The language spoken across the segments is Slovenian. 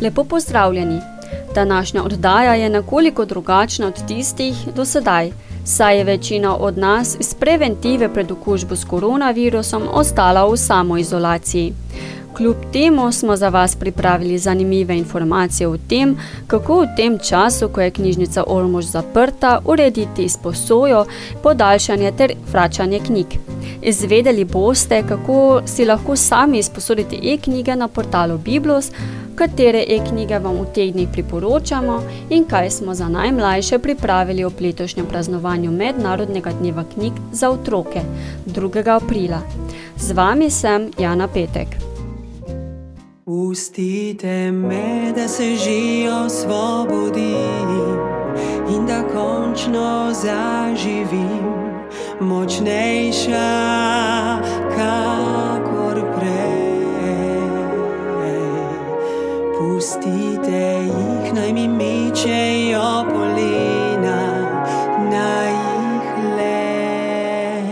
Lepo pozdravljeni. Današnja oddaja je nekoliko drugačna od tistih do sedaj, saj je večina od nas iz preventive pred okužbo s koronavirusom ostala v samoizolaciji. Kljub temu smo za vas pripravili zanimive informacije o tem, kako v tem času, ko je knjižnica Olmož zaprta, urediti izposojo, podaljšanje ter vračanje knjig. Izvedeli boste, kako si lahko sami izposodite e-knjige na portalu Biblos, katere e-knjige vam v teh dneh priporočamo in kaj smo za najmlajše pripravili ob letošnjem praznovanju Mednarodnega dneva knjig za otroke 2. aprila. Z vami sem Jana Petek. Pustite me, da se žijo svobodim in da končno zaživim, močnejša, kakor prej. Pustite jih, naj mi mečejo polena, naj jih le.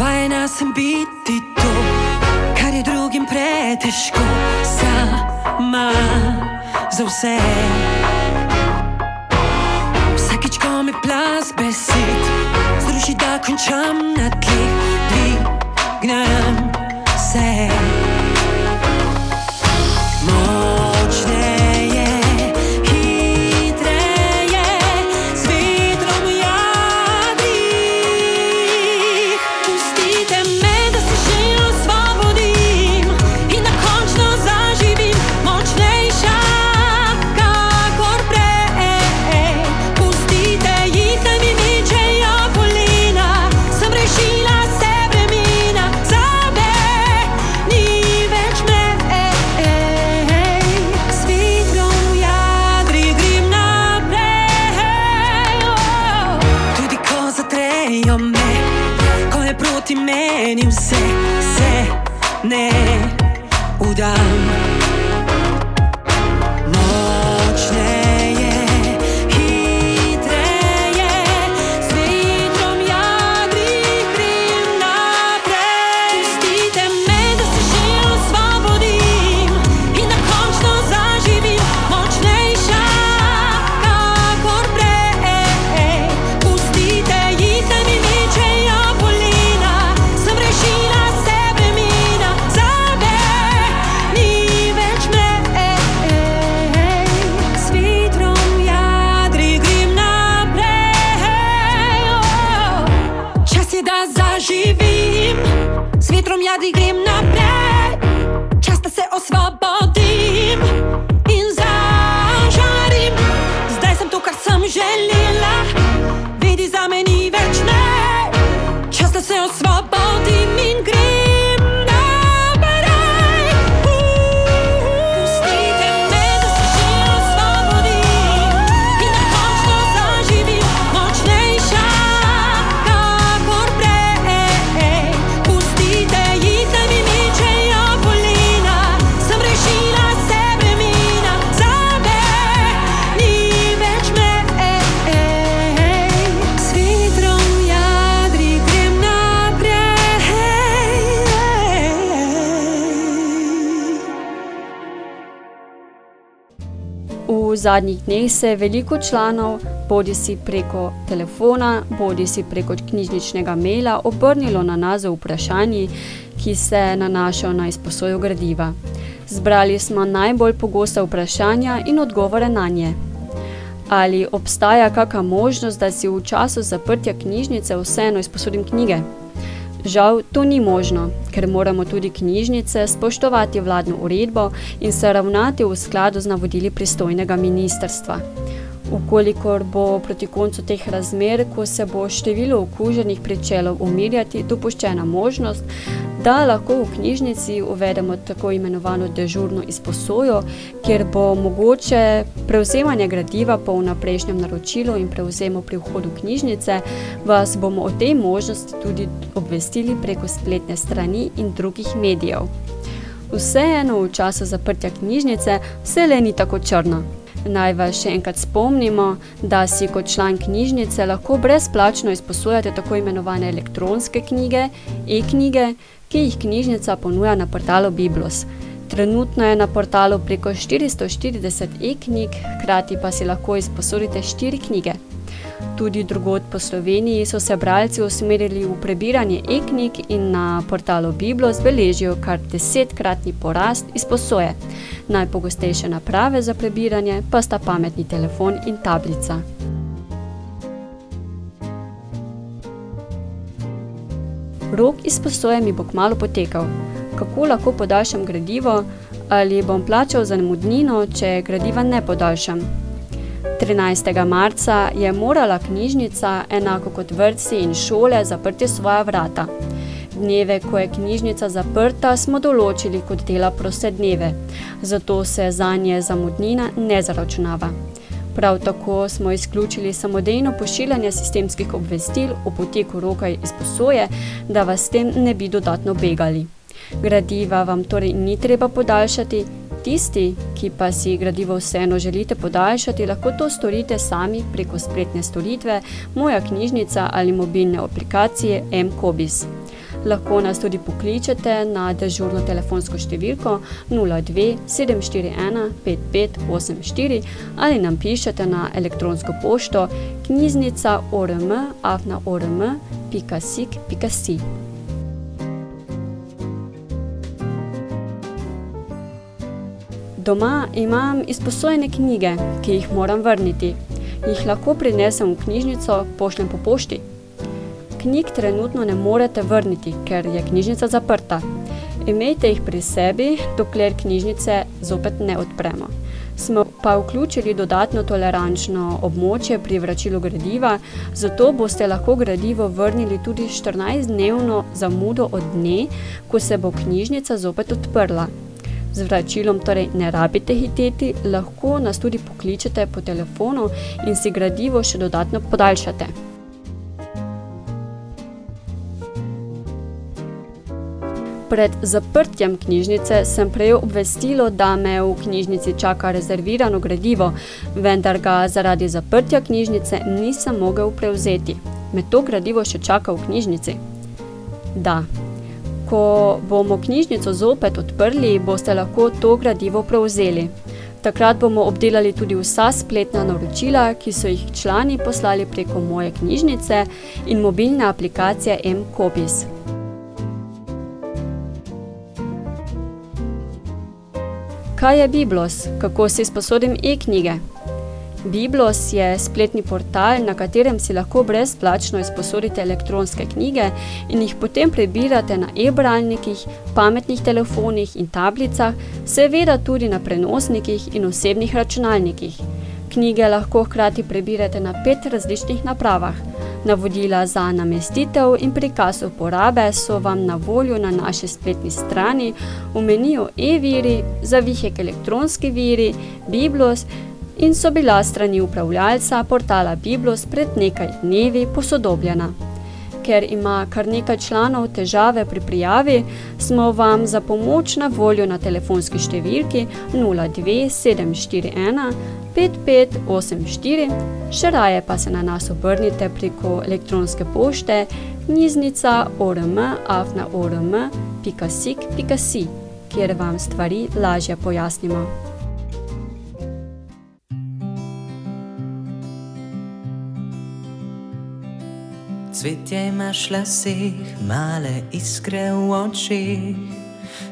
Vajena sem biti drugim pretežko, sama za vse. Vsakič, ko mi plas besed, zruši, da končam na tleh, dvignem zadnjih dneh se veliko članov, bodi si preko telefona, bodi si preko knjižničnega maila, obrnilo na nas z vprašanji, ki se nanašajo na izposojo gradiva. Zbrali smo najbolj pogosta vprašanja in odgovore na nje. Ali obstaja kakšna možnost, da si v času zaprtja knjižnice vseeno izposodim knjige? Žal, to ni možno, ker moramo tudi knjižnice spoštovati vladno uredbo in se ravnati v skladu z navodili pristojnega ministrstva. Ukolikor bo proti koncu teh razmer, ko se bo število okuženih pričelo umirjati, dopuščena možnost, da lahko v knjižnici uvedemo tako imenovano dežurno izposojo, kjer bo mogoče prevzemanje gradiva po vnaprejšnjem naročilu in prevzemu pri vhodu knjižnice, vas bomo o tej možnosti tudi obvestili preko spletne strani in drugih medijev. Vseeno v času zaprtja knjižnice vse le ni tako črno. Naj vas še enkrat spomnimo, da si kot član knjižnice lahko brezplačno izposojate tako imenovane elektronske knjige, e-knjige, ki jih knjižnica ponuja na portalu Biblos. Trenutno je na portalu preko 440 e-knjig, hkrati pa si lahko izposodite štiri knjige. Tudi drugod po Sloveniji so se bralci usmerili v prebiranje e-knjig in na portalu Biblo zbeležijo kar desetkratni porast izposoje. Najpogostejše naprave za prebiranje pa sta pametni telefon in tablica. Rok izposoje mi bo kmalo potekal. Kako lahko podaljšam gradivo ali bom plačal za namudnino, če gradiva ne podaljšam? 13. marca je morala knjižnica, enako kot vrtci in šole, zaprti svoja vrata. Dneve, ko je knjižnica zaprta, smo določili kot dela proste dneve, zato se za nje zamudnina ne zaračunava. Prav tako smo izključili samodejno pošiljanje sistemskih obvestil o poteku roka izposoje, da vas s tem ne bi dodatno begali. Gradiva vam torej ni treba podaljšati, tisti, ki pa si gradivo vseeno želite podaljšati, lahko to storite sami preko spletne storitve Moja knjižnica ali mobilne aplikacije M-Kobis. Lahko nas tudi pokličete na dežurno telefonsko številko 02 741 5584 ali nam pišete na elektronsko pošto knjiznica orm Doma imam izposojene knjige, ki jih moram vrniti. Jih lahko prinesem v knjižnico, pošljem po pošti? Knjig trenutno ne morete vrniti, ker je knjižnica zaprta. Imejte jih pri sebi, dokler knjižnice zopet ne odpremo. Smo pa vključili dodatno tolerančno območje pri vračilu gradiva, zato boste lahko gradivo vrnili tudi 14-dnevno zamudo od dne, ko se bo knjižnica zopet odprla. Z vračilom torej ne rabite hiteti, lahko nas tudi pokličete po telefonu in si gradivo še dodatno podaljšate. Pred zaprtjem knjižnice sem prejel obvestilo, da me v knjižnici čaka rezervirano gradivo, vendar ga zaradi zaprtja knjižnice nisem mogel prevzeti. Me to gradivo še čaka v knjižnici? Da, Ko bomo knjižnico zopet odprli, boste lahko to gradivo prevzeli. Takrat bomo obdelali tudi vsa spletna naročila, ki so jih člani poslali preko moje knjižnice in mobilne aplikacije M-Kobis. Kaj je Biblos? Kako si sposodim e-knjige? Biblos je spletni portal, na katerem si lahko brezplačno izposodite elektronske knjige in jih potem prebirate na e-bralnikih, pametnih telefonih in tablicah, seveda tudi na prenosnikih in osebnih računalnikih. Knjige lahko hkrati prebirate na pet različnih napravah. Navodila za namestitev in prikaz uporabe so vam na voljo na naši spletni strani v meniju e-viri, zavihek elektronski viri, Biblos, in so bila strani upravljalca portala Biblos pred nekaj dnevi posodobljena. Ker ima kar nekaj članov težave pri prijavi, smo vam za pomoč na voljo na telefonski številki 02741 5584, še raje pa se na nas obrnite preko elektronske pošte knjiznica orm.afna.orm.sik.si, kjer vam stvari lažje pojasnimo. Cvetje imaš lasih, male iskre v očih,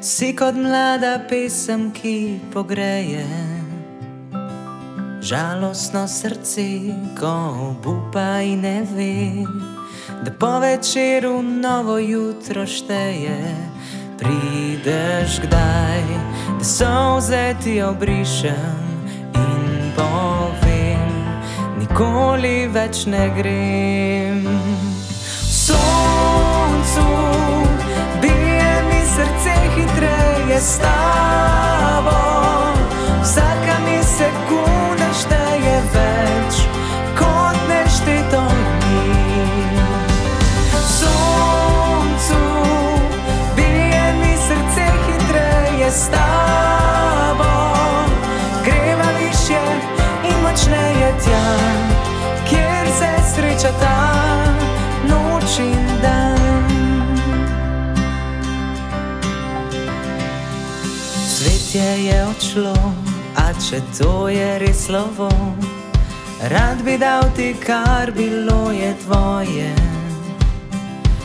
si kot mlada pesem, ki pogreje. Žalostno srce, ko obupa in ne ve, da po večeru novo jutro šteje. Prideš kdaj, da so vzeti obrišem in povem, nikoli več ne grem hitreje s tabo. Vsaka mi sekunda šteje več, kot nešteto dni. Soncu, bije mi srce hitreje s tabo. Cvetje je odšlo, a če to je res slovo, rad bi dal ti, kar bilo je tvoje.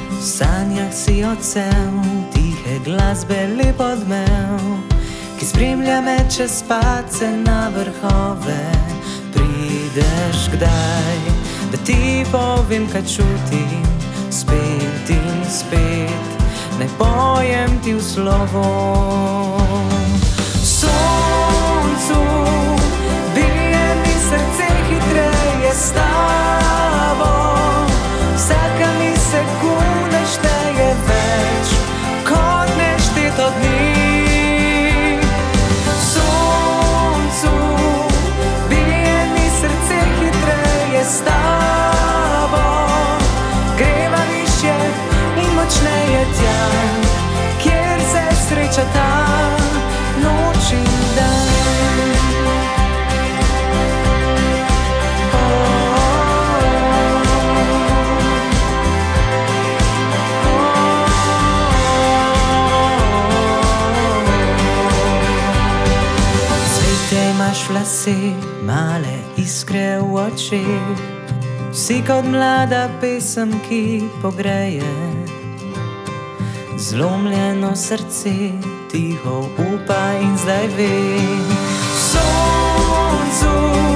V sanjah si odsev, tihe glasbe lep odmev, ki spremlja me čez pace na vrhove. Prideš kdaj, da ti povem, kaj čutim, spet in spet ne pojem ti v slovo. Soncu bije mi srce hitreje s tabo, vsaka mi sekunda lase, male iskre v očeh, si kot mlada pesem, ki pogreje. Zlomljeno srce, tiho upa in zdaj ve. Soncu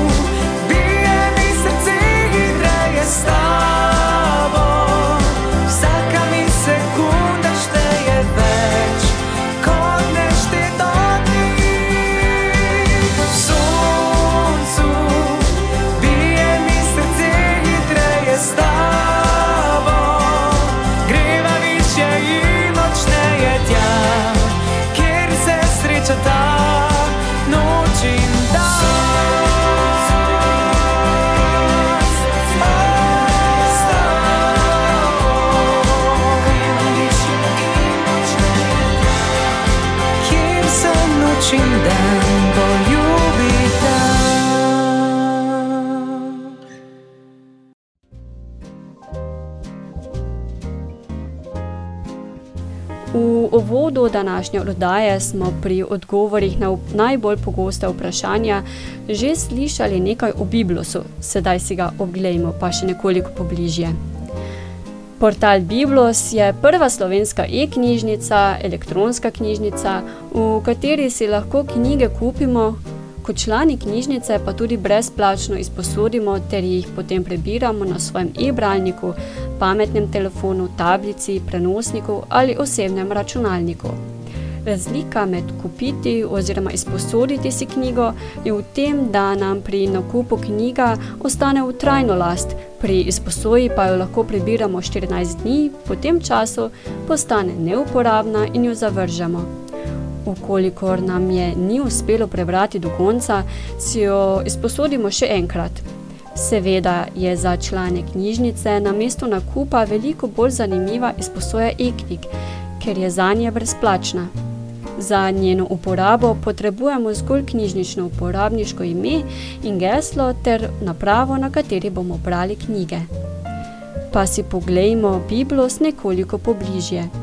uvodu današnje oddaje smo pri odgovorih na najbolj pogosta vprašanja že slišali nekaj o Biblosu, sedaj si ga oglejmo pa še nekoliko pobližje. Portal Biblos je prva slovenska e-knjižnica, elektronska knjižnica, v kateri si lahko knjige kupimo, kot člani knjižnice pa tudi brezplačno izposodimo ter jih potem prebiramo na svojem e-bralniku, pametnem telefonu, tablici, prenosniku ali osebnem računalniku. Razlika med kupiti oziroma izposoditi si knjigo je v tem, da nam pri nakupu knjiga ostane v trajno last, pri izposoji pa jo lahko prebiramo 14 dni, po tem času postane neuporabna in jo zavržemo. Ukolikor nam je ni uspelo prebrati do konca, si jo izposodimo še enkrat. Seveda je za člane knjižnice na mesto nakupa veliko bolj zanimiva izposoja e-knjig, ker je zanje brezplačna. Za njeno uporabo potrebujemo zgolj knjižnično uporabniško ime in geslo ter napravo, na kateri bomo brali knjige. Pa si poglejmo Biblos nekoliko pobližje.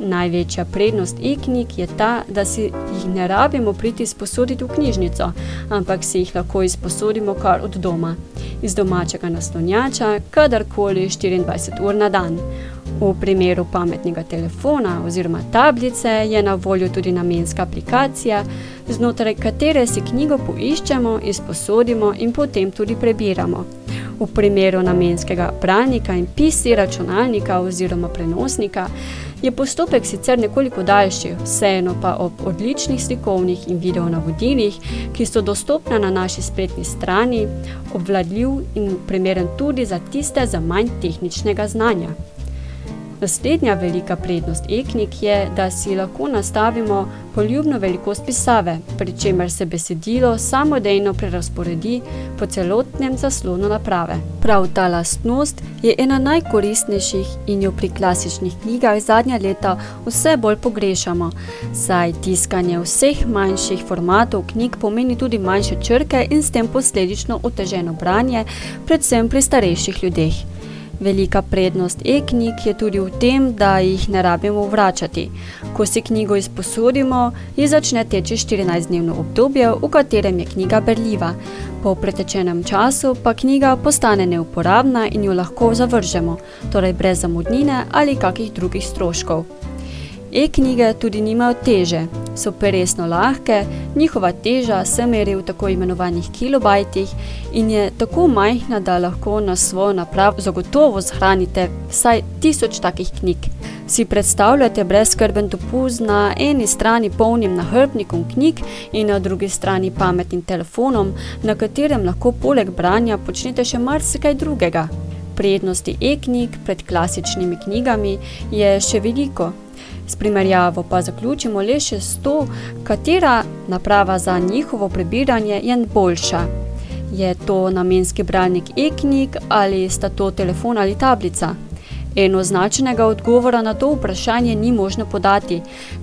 Največja prednost e-knjig je ta, da si jih ne rabimo priti sposoditi v knjižnico, ampak si jih lahko izposodimo kar od doma, iz domačega naslonjača, kadarkoli 24 ur na dan. V primeru pametnega telefona oziroma tablice je na voljo tudi namenska aplikacija, znotraj katere si knjigo poiščemo, izposodimo in potem tudi prebiramo. V primeru namenskega bralnika in PC računalnika oziroma prenosnika je postopek sicer nekoliko daljši, vseeno pa ob odličnih slikovnih in video navodilih, ki so dostopna na naši spletni strani, obvladljiv in primeren tudi za tiste za manj tehničnega znanja. Naslednja velika prednost e-knjig je, da si lahko nastavimo poljubno velikost pisave, pri čemer se besedilo samodejno prerasporedi po celotnem zaslonu naprave. Prav ta lastnost je ena najkoristnejših in jo pri klasičnih knjigah zadnja leta vse bolj pogrešamo, saj tiskanje vseh manjših formatov knjig pomeni tudi manjše črke in s tem posledično oteženo branje, predvsem pri starejših ljudeh. Velika prednost e-knjig je tudi v tem, da jih ne rabimo vračati. Ko si knjigo izposodimo, ji začne teči 14-dnevno obdobje, v katerem je knjiga berljiva. Po pretečenem času pa knjiga postane neuporabna in jo lahko zavržemo, torej brez zamudnine ali kakih drugih stroškov. E-knjige tudi nimajo teže, so peresno lahke, njihova teža se meri v tako imenovanih kilobajtih in je tako majhna, da lahko na svojo napravo zagotovo zhranite vsaj tisoč takih knjig. Si predstavljate brezkrben dopust na eni strani polnim nahrbnikom knjig in na drugi strani pametnim telefonom, na katerem lahko poleg branja počnete še marsikaj drugega. Prednosti e-knjig pred klasičnimi knjigami je še veliko. S primerjavo pa zaključimo le še s to, katera naprava za njihovo prebiranje je boljša. Je to namenski bralnik e-knjig ali sta to telefon ali tablica? Enoznačnega odgovora na to vprašanje ni možno podati.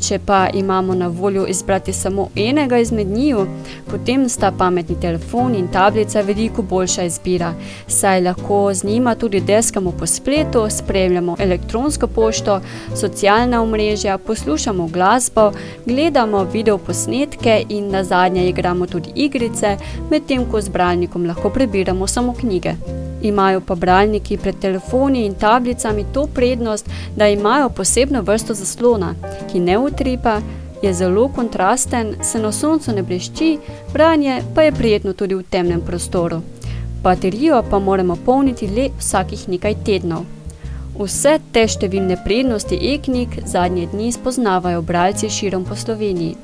Če pa imamo na voljo izbrati samo enega izmed njiju, potem sta pametni telefon in tablica veliko boljša izbira, saj lahko z njima tudi deskamo po spletu, spremljamo elektronsko pošto, socialna omrežja, poslušamo glasbo, gledamo videoposnetke in nazadnje igramo tudi igrice, medtem ko z bralnikom lahko prebiramo samo knjige. Imajo pa bralniki pred telefoni in tablicami to prednost, da imajo posebno vrsto zaslona, ki ne utripa, je zelo kontrasten, se na soncu ne blešči, branje pa je prijetno tudi v temnem prostoru. Baterijo pa moramo polniti le vsakih nekaj tednov. Vse te številne prednosti e-knjig zadnje dni spoznavajo bralci širom po Sloveniji.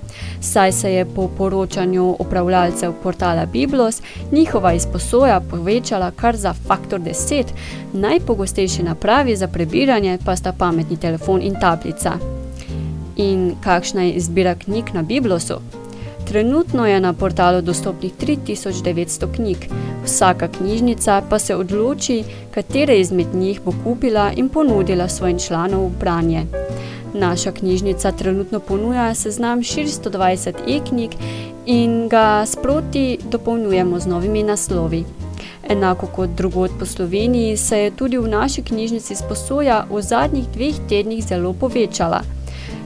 Saj se je po poročanju upravljalcev portala Biblos njihova izposoja povečala kar za faktor 10, najpogostejši napravi za prebiranje pa sta pametni telefon in tablica. In kakšna je izbira knjig na Biblosu? Trenutno je na portalu dostopnih 3900 knjig, vsaka knjižnica pa se odloči, katere izmed njih bo kupila in ponudila svojim članom v branje. Naša knjižnica trenutno ponuja seznam 420 e-knjig in ga sproti dopolnjujemo z novimi naslovi. Enako kot drugod po Sloveniji se je tudi v naši knjižnici sposoja v zadnjih dveh tednih zelo povečala –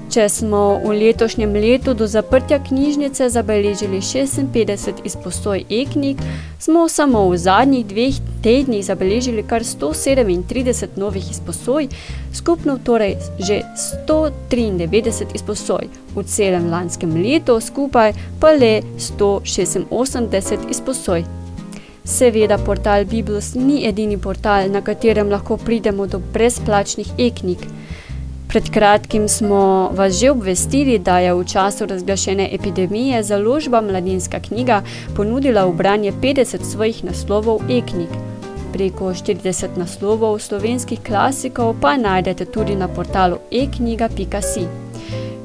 Če smo v letošnjem letu do zaprtja knjižnice zabeležili 56 izpostoj e-knjig, smo samo v zadnjih dveh tednih zabeležili kar 137 novih izpostoj, skupno torej že 193 izpostoj, v celem lanskem letu skupaj pa le 186 izpostoj. Seveda portal Biblos ni edini portal, na katerem lahko pridemo do brezplačnih e-knjig. Pred kratkim smo vas že obvestili, da je v času razglašene epidemije založba Mladinska knjiga ponudila v branje 50 svojih naslovov e-knjig. Preko 40 naslovov slovenskih klasikov pa najdete tudi na portalu e-knjiga.si.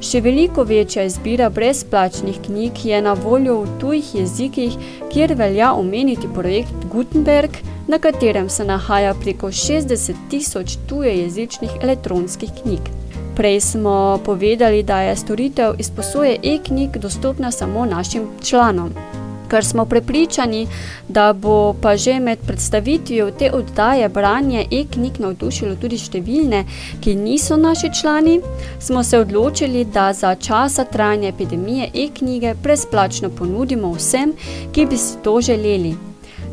Še veliko večja izbira brezplačnih knjig je na voljo v tujih jezikih, kjer velja omeniti projekt Gutenberg, na katerem se nahaja preko 60 tisoč tujejezičnih elektronskih knjig. Prej smo povedali, da je storitev izposoje e-knjig dostopna samo našim članom. Ker smo prepričani, da bo pa že med predstavitvijo te oddaje branje e-knjig navdušilo tudi številne, ki niso naši člani, smo se odločili, da za časa trajanja epidemije e-knjige brezplačno ponudimo vsem, ki bi si to želeli.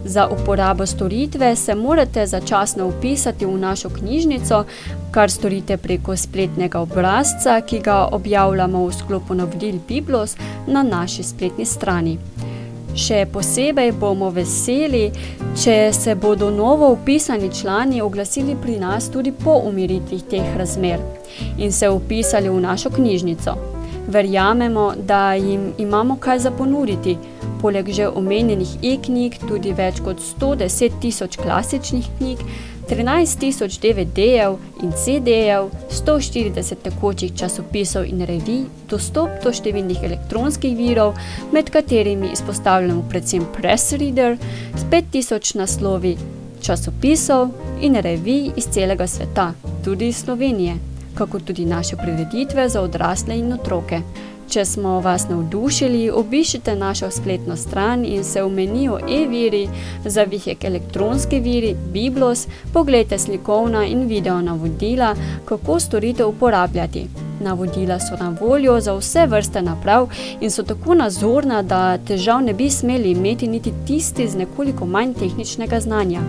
Za uporabo storitve se morate začasno upisati v našo knjižnico, kar storite preko spletnega obrazca, ki ga objavljamo v sklopu navodil Biblos na naši spletni strani. Še posebej bomo veseli, če se bodo novo upisani člani oglasili pri nas tudi po umiritvi teh razmer in se upisali v našo knjižnico. Verjamemo, da jim imamo kaj za ponuditi, poleg že omenjenih e-knjig tudi več kot 110 tisoč klasičnih knjig, 13 tisoč DVD-jev in CD-jev, 140 tekočih časopisov in revij, dostop do številnih elektronskih virov, med katerimi izpostavljamo predvsem Press Reader, s 5000 naslovi časopisov in revij iz celega sveta, tudi iz Slovenije. Kako tudi naše prireditve za odrasle in otroke. Če smo vas navdušili, obiščite našo spletno stran in se v meniju e-viri za vihek elektronske viri Biblos pogledajte slikovna in video navodila, kako storitev uporabljati. Navodila so na voljo za vse vrste naprav in so tako nazorna, da težav ne bi smeli imeti niti tisti z nekoliko manj tehničnega znanja.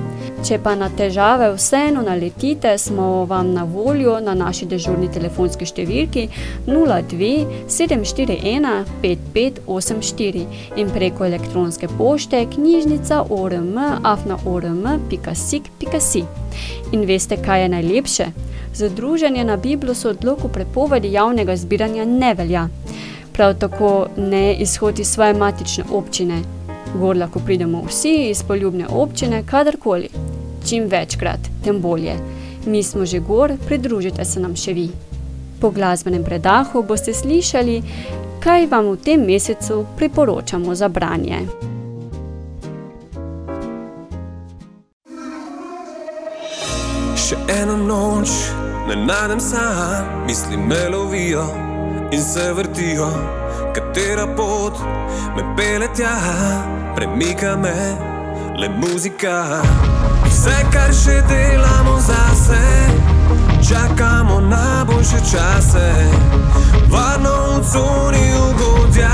Če pa na težave vseeno naletite, smo vam na voljo na naši dežurni telefonski številki 02 741 5584 in preko elektronske pošte knjižnica orm.afna.orm.sik.si. In veste, kaj je najlepše? Združenje na Biblosu odlok o prepovedi javnega zbiranja ne velja. Prav tako ne izhod iz svoje matične občine. Gor lahko pridemo vsi iz poljubne občine, kadarkoli. Čim večkrat, tem bolje. Mi smo že gor, pridružite se nam še vi. Po glasbenem predahu boste slišali, kaj vam v tem mesecu priporočamo za branje. Še eno noč ne najdem sam, misli me lovijo in se vrtijo. Katera pot me pele tja, premika me le muzika. Vse, kar še delamo zase, čakamo na boljše čase. Varno v coni ugodja,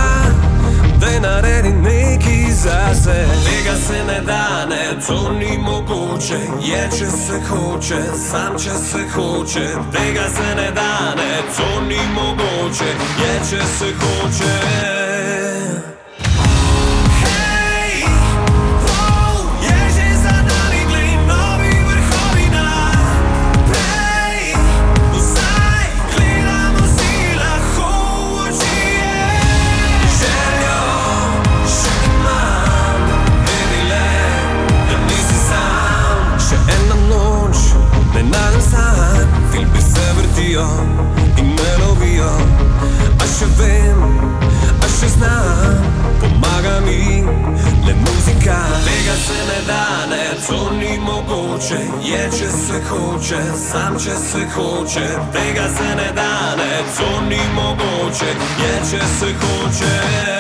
da je naredi neki zase. Tega se ne da, ne, to ni mogoče. Je, če se hoče, sam če se hoče. Tega se ne da, ne, to ni mogoče. Je, če se hoče. Sam če se hoče. Tega se ne da, ne, to ni mogoče. Je, če se hoče.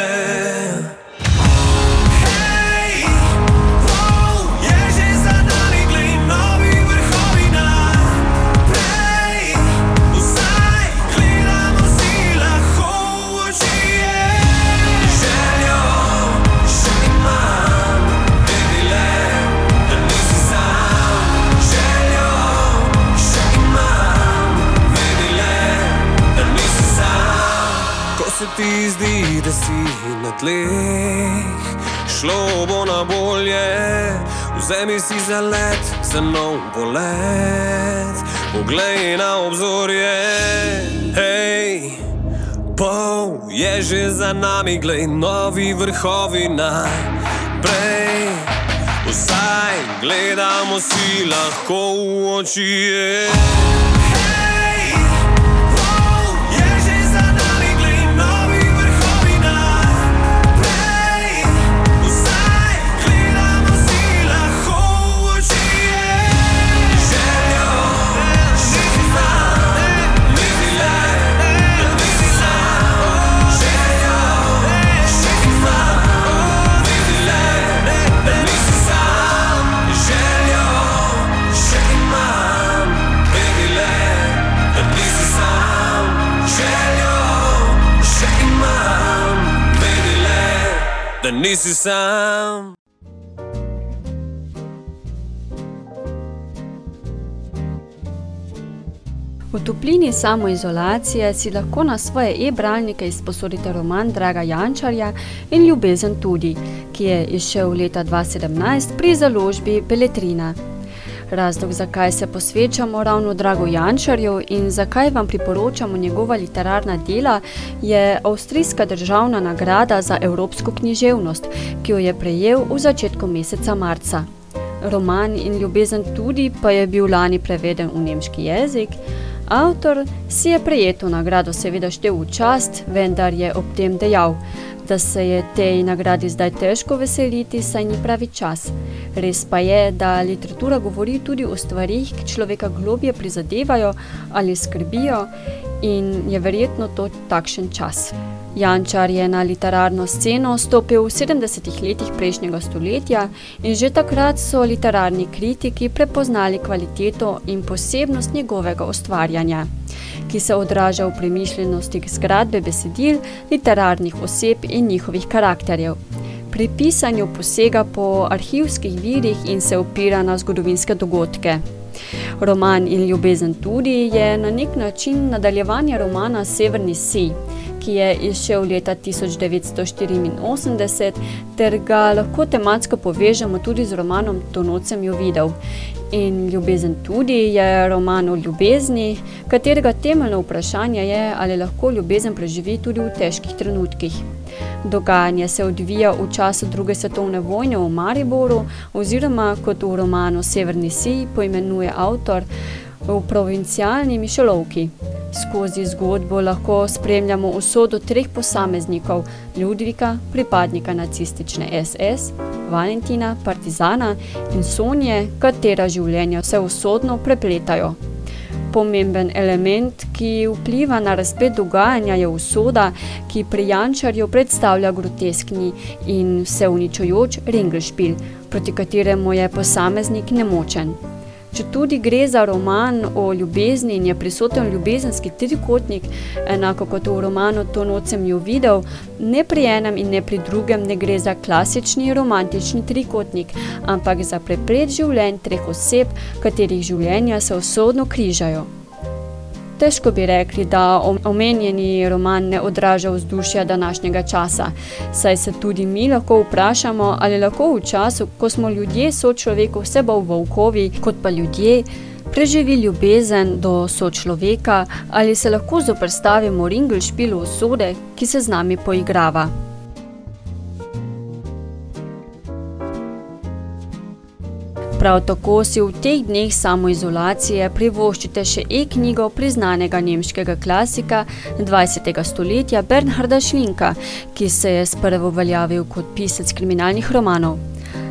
Si za let, za nov polet, poglej na obzorje. Hej, pol je že za nami, glej, novi vrhovi naprej. Vsaj gledamo si lahko v oči. Hej, nisi sam. V toplini samoizolacije si lahko na svoje e-bralnike izposodite roman Draga Jančarja in Ljubezen tudi, ki je izšel leta 2017 pri založbi Beletrina. Razlog, zakaj se posvečamo ravno Drago Jančarju in zakaj vam priporočamo njegova literarna dela, je Avstrijska državna nagrada za evropsko književnost, ki jo je prejel v začetku meseca marca. Roman in ljubezen tudi pa je bil lani preveden v nemški jezik. Avtor si je prejeto nagrado seveda štel v čast, vendar je ob tem dejal: da se je tej nagradi zdaj težko veseliti, saj ni pravi čas. Res pa je, da literatura govori tudi o stvarih, ki človeka globje prizadevajo ali skrbijo in je verjetno to takšen čas. Jančar je na literarno sceno stopil v 70. letih prejšnjega stoletja in že takrat so literarni kritiki prepoznali kvaliteto in posebnost njegovega ustvarjanja, ki se odraža v premišljenosti zgradbe besedil, literarnih oseb in njihovih karakterjev. Pri pisanju posega po arhivskih virih in se opira na zgodovinske dogodke. Roman in ljubezen tudi je na nek način nadaljevanje romana Severni sij, ki je izšel leta 1984, ter ga lahko tematsko povežemo tudi z romanom To noč sem jo videl. In ljubezen tudi je roman o ljubezni, katerega temeljno vprašanje je, ali lahko ljubezen preživi tudi v težkih trenutkih. Dogajanje se odvija v času druge svetovne vojne v Mariboru oziroma kot v romanu Severni sij poimenuje avtor v provincialni Mišelovki. Skozi zgodbo lahko spremljamo usodo treh posameznikov, Ludvika, pripadnika nacistične SS, Valentina, partizana in Sonje, katera življenja se usodno prepletajo. Pomemben element, ki vpliva na razplet dogajanja, je usoda, ki pri Jančarju predstavlja groteskni in vseuničujoč ringelšpil, proti kateremu je posameznik nemočen. Četudi gre za roman o ljubezni in je prisoten ljubezenski trikotnik, enako kot v romanu To noč sem jo videl, ne pri enem in ne pri drugem ne gre za klasični romantični trikotnik, ampak za preplet življenj treh oseb, katerih življenja se usodno križajo. Težko bi rekli, da omenjeni roman ne odraža vzdušja današnjega časa, saj se tudi mi lahko vprašamo, ali lahko v času, ko smo ljudje sočloveku vse bolj volkovi, kot pa ljudje, preživi ljubezen do sočloveka, ali se lahko zoperstavimo ringelšpilu usode, ki se z nami poigrava. Prav tako si v teh dneh samoizolacije privoščite še e-knjigo priznanega nemškega klasika 20. stoletja Bernharda Schlinka, ki se je sprva uveljavil kot pisec kriminalnih romanov.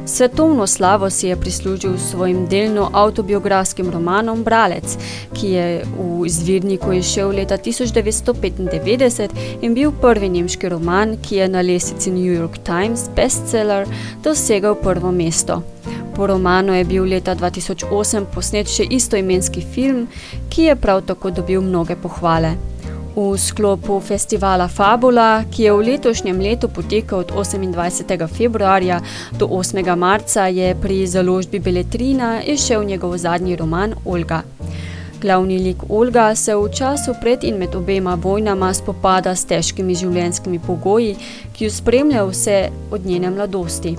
Svetovno slavo si je prislužil s svojim delno avtobiografskim romanom Bralec, ki je v izvirniku izšel leta 1995 in bil prvi nemški roman, ki je na lesici New York Times bestseller dosegel prvo mesto. Po romanu je bil leta 2008 posnet še istoimenski film, ki je prav tako dobil mnoge pohvale. V sklopu festivala Fabula, ki je v letošnjem letu potekal od 28. februarja do 8. marca, je pri založbi Beletrina izšel njegov zadnji roman Olga. Glavni lik Olga se v času pred in med obema vojnama spopada s težkimi življenjskimi pogoji, ki jo spremlja vse od njene mladosti.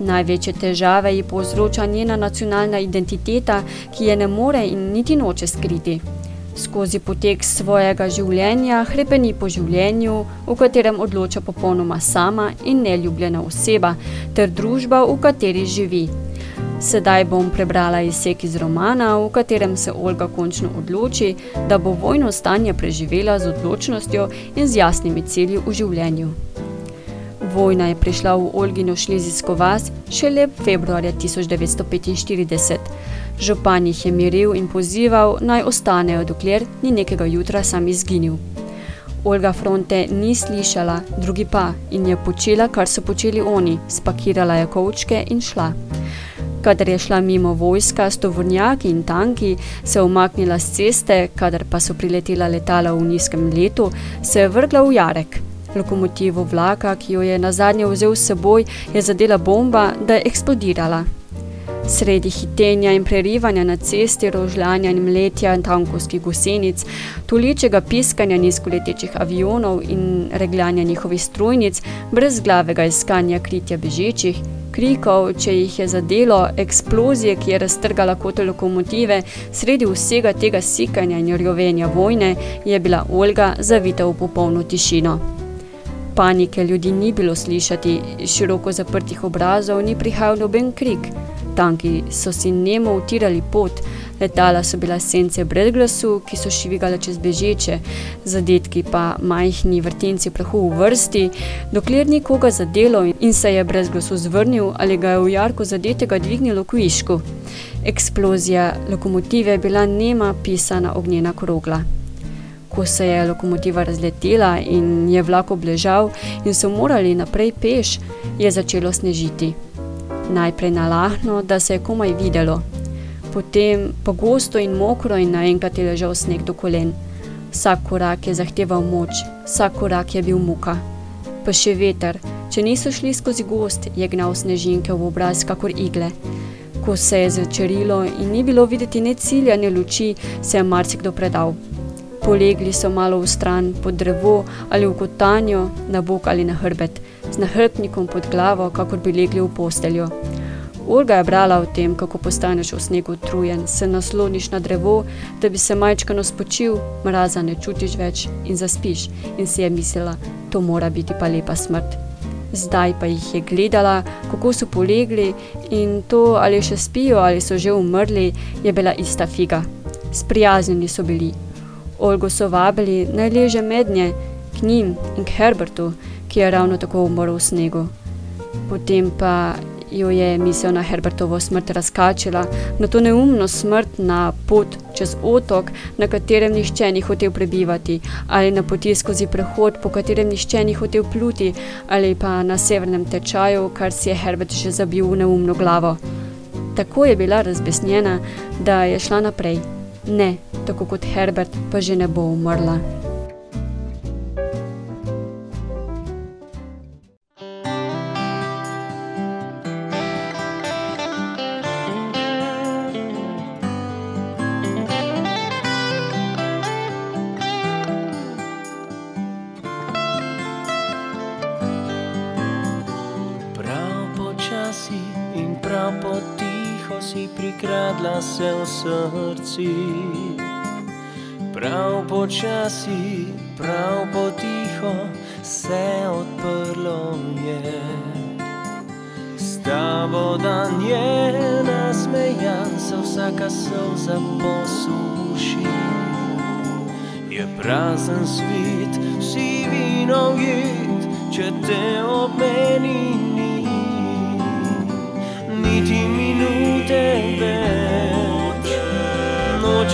Največje težave ji povzroča njena nacionalna identiteta, ki je ne more in niti noče skriti. Skozi potek svojega življenja hrepeni po življenju, v katerem odloča popolnoma sama in neljubljena oseba, ter družba, v kateri živi. Sedaj bom prebrala izsek iz romana, v katerem se Olga končno odloči, da bo vojno stanje preživela z odločnostjo in z jasnimi cilji v življenju. Vojna je prišla v Olgino šlezijsko vas šele februarja 1945. Župan jih je miril in pozival, naj ostanejo, dokler ni nekega jutra sam izginil. Olga fronte ni slišala, drugi pa, in je počela, kar so počeli oni, spakirala je kovčke in šla. Kadar je šla mimo vojska s tovornjaki in tanki, se umaknila z ceste, kadar pa so priletela letala v nizkem letu, se je vrgla v jarek. Lokomotivo vlaka, ki jo je nazadnje vzel s seboj, je zadela bomba, da je eksplodirala. Sredi hitenja in prerivanja na cesti, rožljanja in mletja tankovskih gosenic, tuličega piskanja nizkoletečih avionov in regljanja njihovih strojnic, brez glavega iskanja kritja bežečih, krikov, če jih je zadelo, eksplozije, ki je raztrgala kote lokomotive, sredi vsega tega sikanja in rjovenja vojne, je bila Olga zavita v popolno tišino. Panike ljudi ni bilo slišati, široko zaprtih obrazov ni prihajal noben krik, Tanki so si nemo utirali pot, letala so bila sence brez glasu, ki so šivigale čez bežeče, zadetki pa majhni vrtenci prahu v vrsti, dokler ni koga zadelo in se je brez glasu zvrnil ali ga je v jarko zadetega dvignilo k višku. Eksplozija lokomotive je bila nema pisana ognjena krogla. Ko se je lokomotiva razletela in je vlak obležal in so morali naprej peš, je začelo snežiti. Najprej nalahno, da se je komaj videlo, potem pa gosto in mokro in naenkrat je ležal sneg do kolen. Vsak korak je zahteval moč, vsak korak je bil muka. Pa še veter, če niso šli skozi gost, je gnal snežinke v obraz kakor igle. Ko se je zvečerilo in ni bilo videti ne cilja, ne luči, se je marsikdo predal. Polegli so malo v stran, pod drevo ali v kotanjo, na bok ali na hrbet, z nahrbtnikom pod glavo, kakor bi legli v posteljo. Olga je brala o tem, kako postaneš v snegu utrujen, se nasloniš na drevo, da bi se majčkano spočil, mraza ne čutiš več in zaspiš in si je mislila, to mora biti pa lepa smrt. Zdaj pa jih je gledala, kako so polegli in to, ali še spijo ali so že umrli, je bila ista figa. Sprijaznjeni so bili. Olgo so vabili, naj leže mednje, k njim in k Herbertu, ki je ravno tako umrl v snegu. Potem pa jo je misel na Herbertovo smrt razkačila, na to neumno smrt na pot čez otok, na katerem nihče ni hotel prebivati, ali na poti skozi prehod, po katerem nihče ni hotel pluti, ali pa na severnem tečaju, kar si je Herbert že zabil v neumno glavo. Tako je bila razbesnjena, da je šla naprej. Ne, tako kot Herbert, pa že ne bo umrla. Se v srci. Prav počasi, prav potiho se odprlo je. S tabo dan je nasmejan, se vsaka solza posuši. Je prazen svet, si vino jed, če te ob meni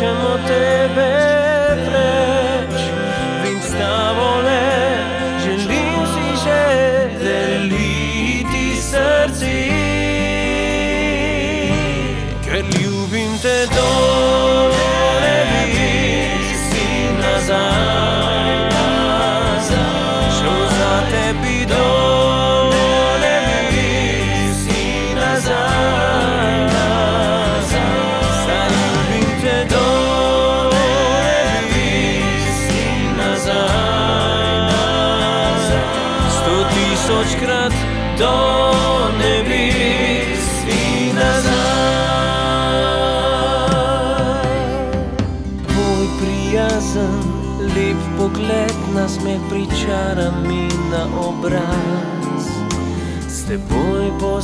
czemu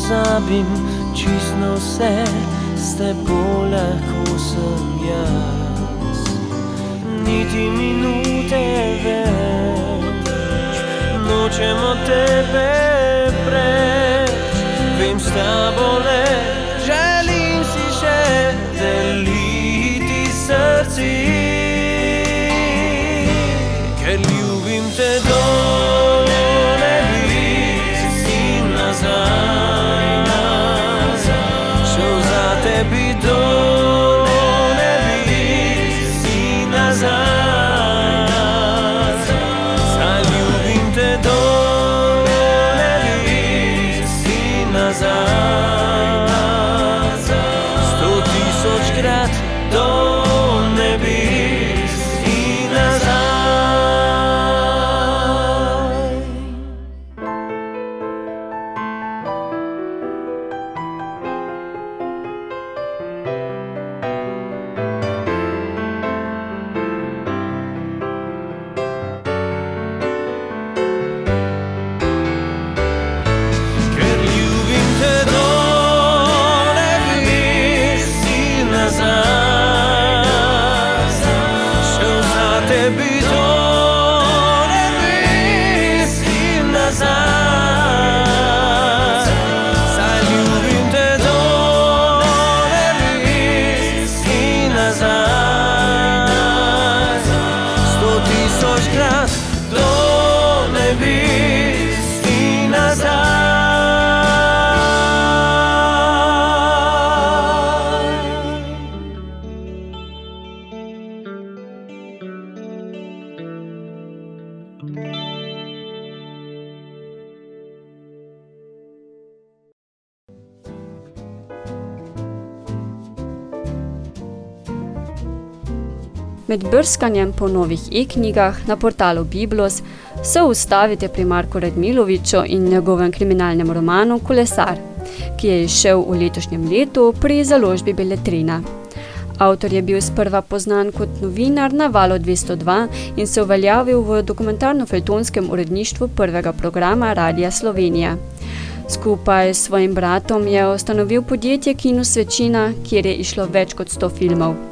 pozabim čisto vse, s teboj lahko sem jaz. Niti minute več, nočemo tebe preč. Vem s tabo le, želim si še deliti Med brskanjem po novih e-knjigah na portalu Biblos se ustavite pri Marku Radmiloviču in njegovem kriminalnem romanu Kolesar, ki je izšel v letošnjem letu pri založbi Beletrina. Avtor je bil sprva poznan kot novinar na Valu 202 in se uveljavil v dokumentarno-feltonskem uredništvu prvega programa Radija Slovenija. Skupaj s svojim bratom je ustanovil podjetje Kino Svečina, kjer je išlo več kot 100 filmov.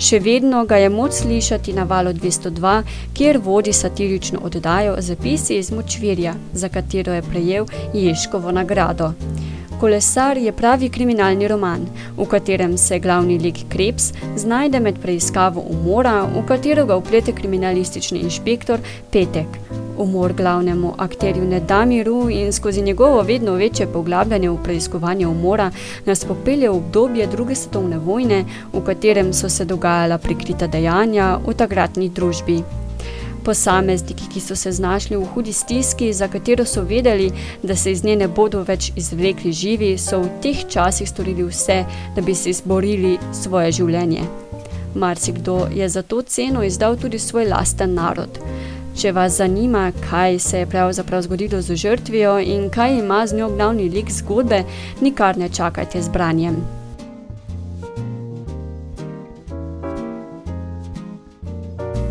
Še vedno ga je moč slišati na Valu 202, kjer vodi satirično oddajo Zapisi iz močvirja, za katero je prejel Ježkovo nagrado. Kolesar je pravi kriminalni roman, v katerem se glavni lik Krebs znajde med preiskavo umora, v katero ga vplete kriminalistični inšpektor Petek. Umor glavnemu akterju ne da miru in skozi njegovo vedno večje poglabljanje v preiskovanje umora nas popelje v obdobje druge svetovne vojne, v katerem so se dogajala prikrita dejanja v takratni družbi. Posamezniki, ki so se znašli v hudi stiski, za katero so vedeli, da se iz nje ne bodo več izvlekli živi, so v teh časih storili vse, da bi se izborili svoje življenje. Marsikdo je za to ceno izdal tudi svoj lasten narod. Če vas zanima, kaj se je pravzaprav zgodilo z žrtvijo in kaj ima z njo glavni lik zgodbe, nikar ne čakajte z branjem.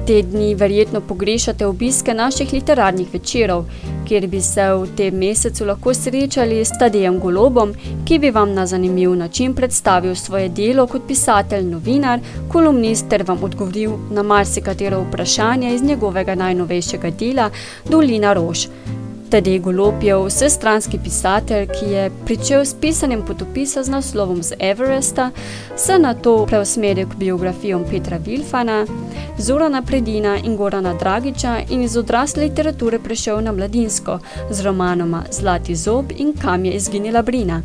Te dni verjetno pogrešate obiske naših literarnih večerov, kjer bi se v tem mesecu lahko srečali s Tadejem Golobom, ki bi vam na zanimiv način predstavil svoje delo kot pisatelj, novinar, kolumnist ter vam odgovoril na marsikatero vprašanje iz njegovega najnovejšega dela Dolina rož. Tadej Golob je vsestranski pisatelj, ki je pričel s pisanjem potopisa z naslovom z Everesta, se nato preusmeril k biografijom Petra Vilfana, Zorana Predina in Gorana Dragiča in iz odrasle literature prešel na mladinsko z romanoma Zlati zob in Kam je izginila Brina.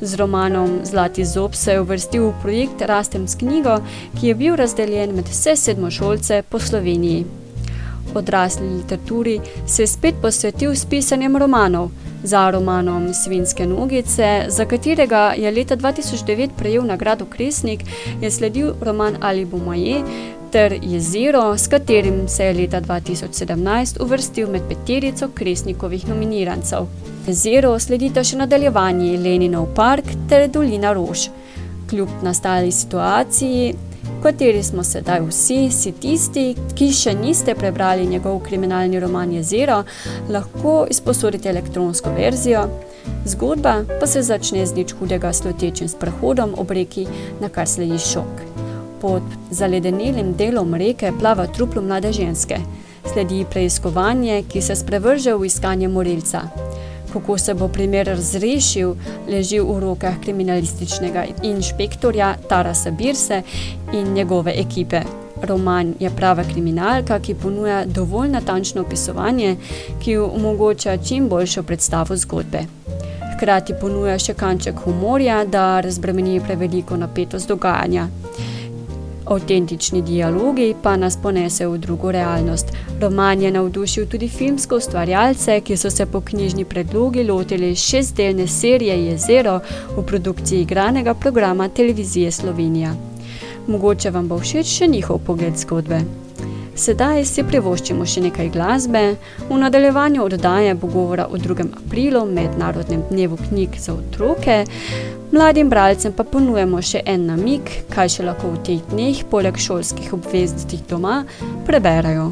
Z romanom Zlati zob se je uvrstil v projekt Rastem s knjigo, ki je bil razdeljen med vse sedmošolce po Sloveniji odrasli literaturi, se je spet posvetil s pisanjem romanov. Za romanom Svinske nogice, za katerega je leta 2009 prejel nagrado Kresnik, je sledil roman Ali bo moje ter Jezero, s katerim se je leta 2017 uvrstil med peterico Kresnikovih nominirancev. Jezero sledita še nadaljevanje Leninov park ter Dolina rož. Kljub nastali situaciji kateri smo sedaj vsi, si tisti, ki še niste prebrali njegov kriminalni roman Jezero, lahko izposodite elektronsko verzijo. Zgodba pa se začne z nič hudega slotečim sprehodom ob reki, na kar sledi šok. Pod zaledenelim delom reke plava truplo mlade ženske. Sledi preiskovanje, ki se sprevrže v iskanje morilca. Kako se bo primer razrešil, leži v rokah kriminalističnega inšpektorja Tarasa Birse in njegove ekipe. Roman je prava kriminalka, ki ponuja dovolj natančno opisovanje, ki omogoča čim boljšo predstavo zgodbe. Hkrati ponuja še kanček humorja, da razbremeni preveliko napetost dogajanja. Avtentični dialogi pa nas ponesejo v drugo realnost. Roman je navdušil tudi filmsko ustvarjalce, ki so se po knjižni predlogi lotili šestdelne serije Jezero v produkciji igranega programa Televizije Slovenija. Mogoče vam bo všeč še njihov pogled zgodbe. Sedaj si privoščimo še nekaj glasbe. V nadaljevanju oddaje bo govora o 2. aprilu, mednarodnem dnevu knjig za otroke. Mladim bralcem pa ponujemo še en namig, kaj še lahko v teh dneh, poleg šolskih obveznosti doma, preberajo.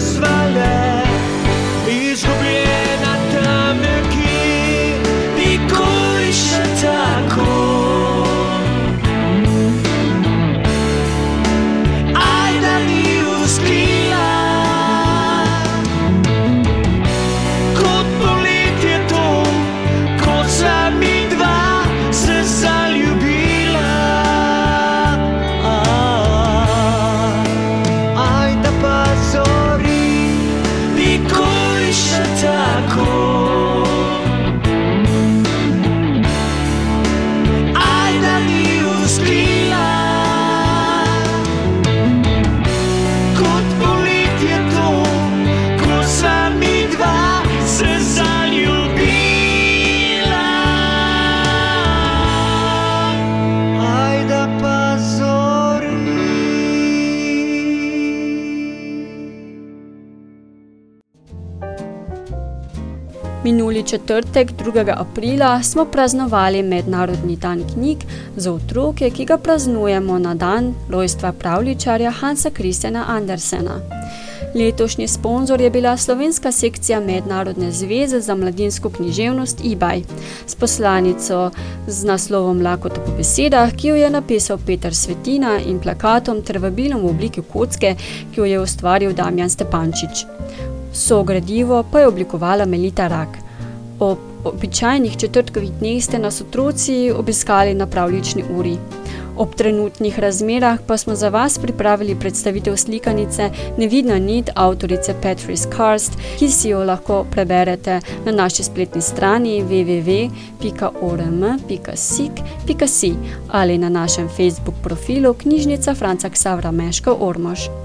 Zase četrtek, 2. aprila, smo praznovali Mednarodni dan knjig za otroke, ki ga praznujemo na dan rojstva pravličarja Hansa Kristjana Andersena. Letošnji sponzor je bila slovenska sekcija Mednarodne zveze za mladinsko književnost eBay s poslanico z naslovom Lakota po besedah, ki jo je napisal Peter Svetina in plakatom ter vabilom v obliki kocke, ki jo je ustvaril Damjan Stepančič. So gradivo pa je oblikovala Melita Rak. Ob običajnih četrtkovih dneh ste nas otroci obiskali na pravlični uri. Ob trenutnih razmerah pa smo za vas pripravili predstavitev slikanice Nevidna nit avtorice Patrice Karst, ki si jo lahko preberete na naši spletni strani www.orm.sik.si ali na našem Facebook profilu Knjižnica Franca Ksavra Meška Ormož.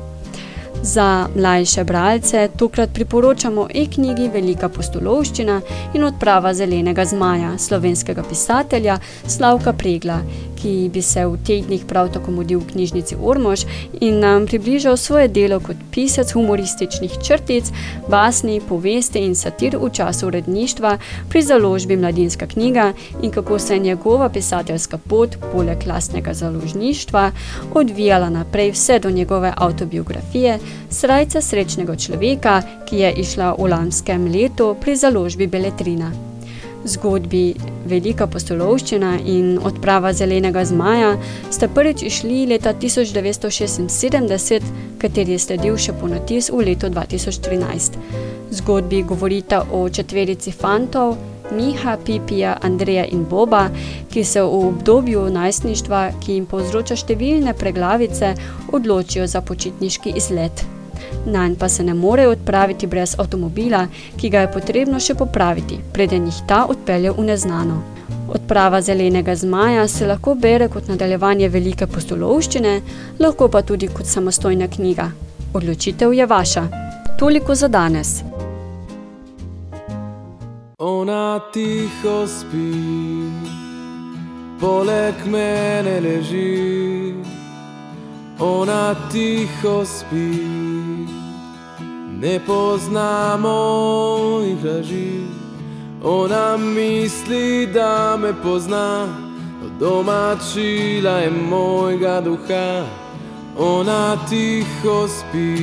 Za mlajše bralce tokrat priporočamo e-knjigi Velika postolovščina in odprava zelenega zmaja slovenskega pisatelja Slavka Pregla, ki bi se v tednih prav tako mudil v knjižnici Ormož in nam približal svoje delo kot pisec humorističnih črtic, basni, povesti in satir v času uredništva pri založbi Mladinska knjiga in kako se je njegova pisateljska pot poleg lastnega založništva odvijala naprej vse do njegove avtobiografije Srajca srečnega človeka, ki je išla v lanskem letu pri založbi Beletrina. Zgodbi Velika postolovščina in odprava zelenega zmaja sta prvič išli leta 1976, kateri je sledil še ponatis v letu 2013. Zgodbi govorita o četverici fantov, Miha, Pipija, Andreja in Boba, ki se v obdobju najstništva, ki jim povzroča številne preglavice, odločijo za počitniški izlet. Nanj pa se ne morejo odpraviti brez avtomobila, ki ga je potrebno še popraviti, preden jih ta odpelje v neznano. Odprava zelenega zmaja se lahko bere kot nadaljevanje velike postolovščine, lahko pa tudi kot samostojna knjiga. Odločitev je vaša. Toliko za danes. Ona tiho spi, poleg mene leži. Ona tiho spi, ne poznamo jih laži. Ona misli, da me pozna, domačila je mojega duha. ona tiho spi,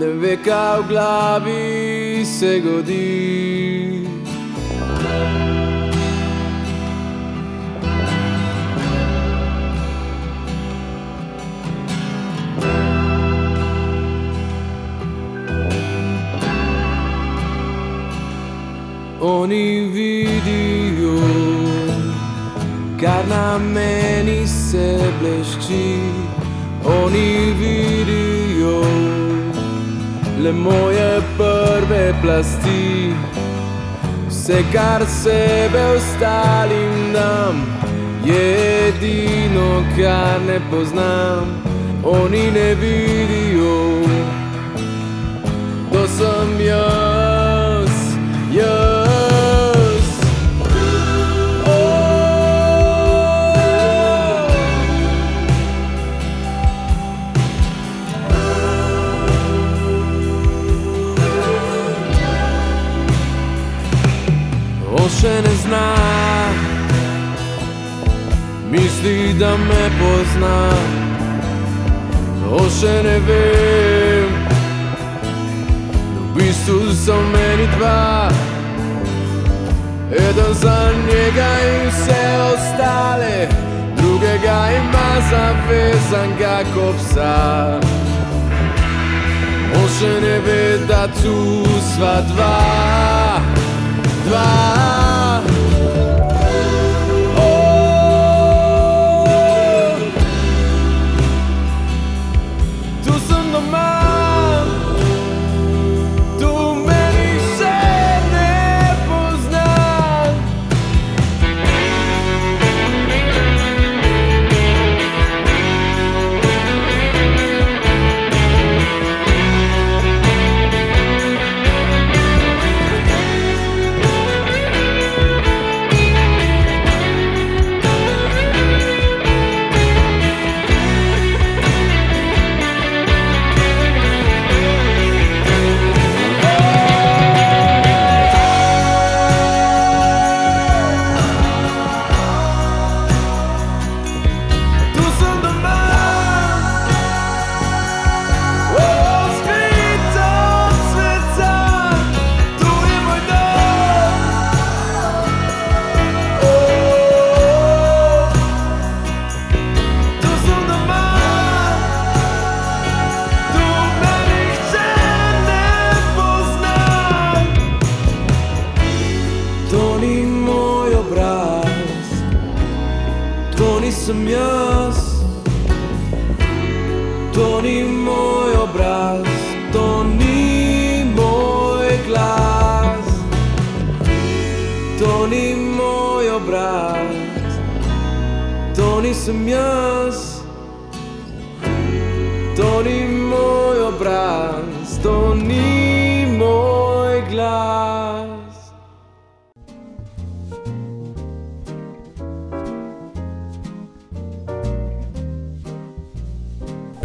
ne ve, kaj v glavi se godi. Oni vidijo, kar na meni se blešči. Oni vidijo le moje prve plasti, vse kar sebe ostalim dam, je edino, kar ne poznam. Oni ne vidijo, to sem jaz, da me pozna. On še ne ve, da v bistvu so meni dva. Eden za njega in vse ostale, drugega ima zavezanega kot psa. On ne ve, da tu sva dva, dva.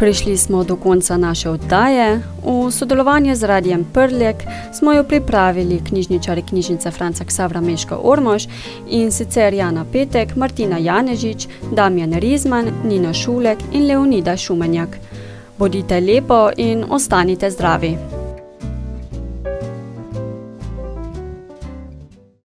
Prišli smo do konca naše oddaje. V sodelovanju z Radijem Prlek smo jo pripravili knjižničari knjižnice Franca Ksavra Meška Ormož in sicer Jana Petek, Martina Janežič, Damjan Rizman, Nina Šulek in Leonida Šumenjak. Bodite lepo in ostanite zdravi!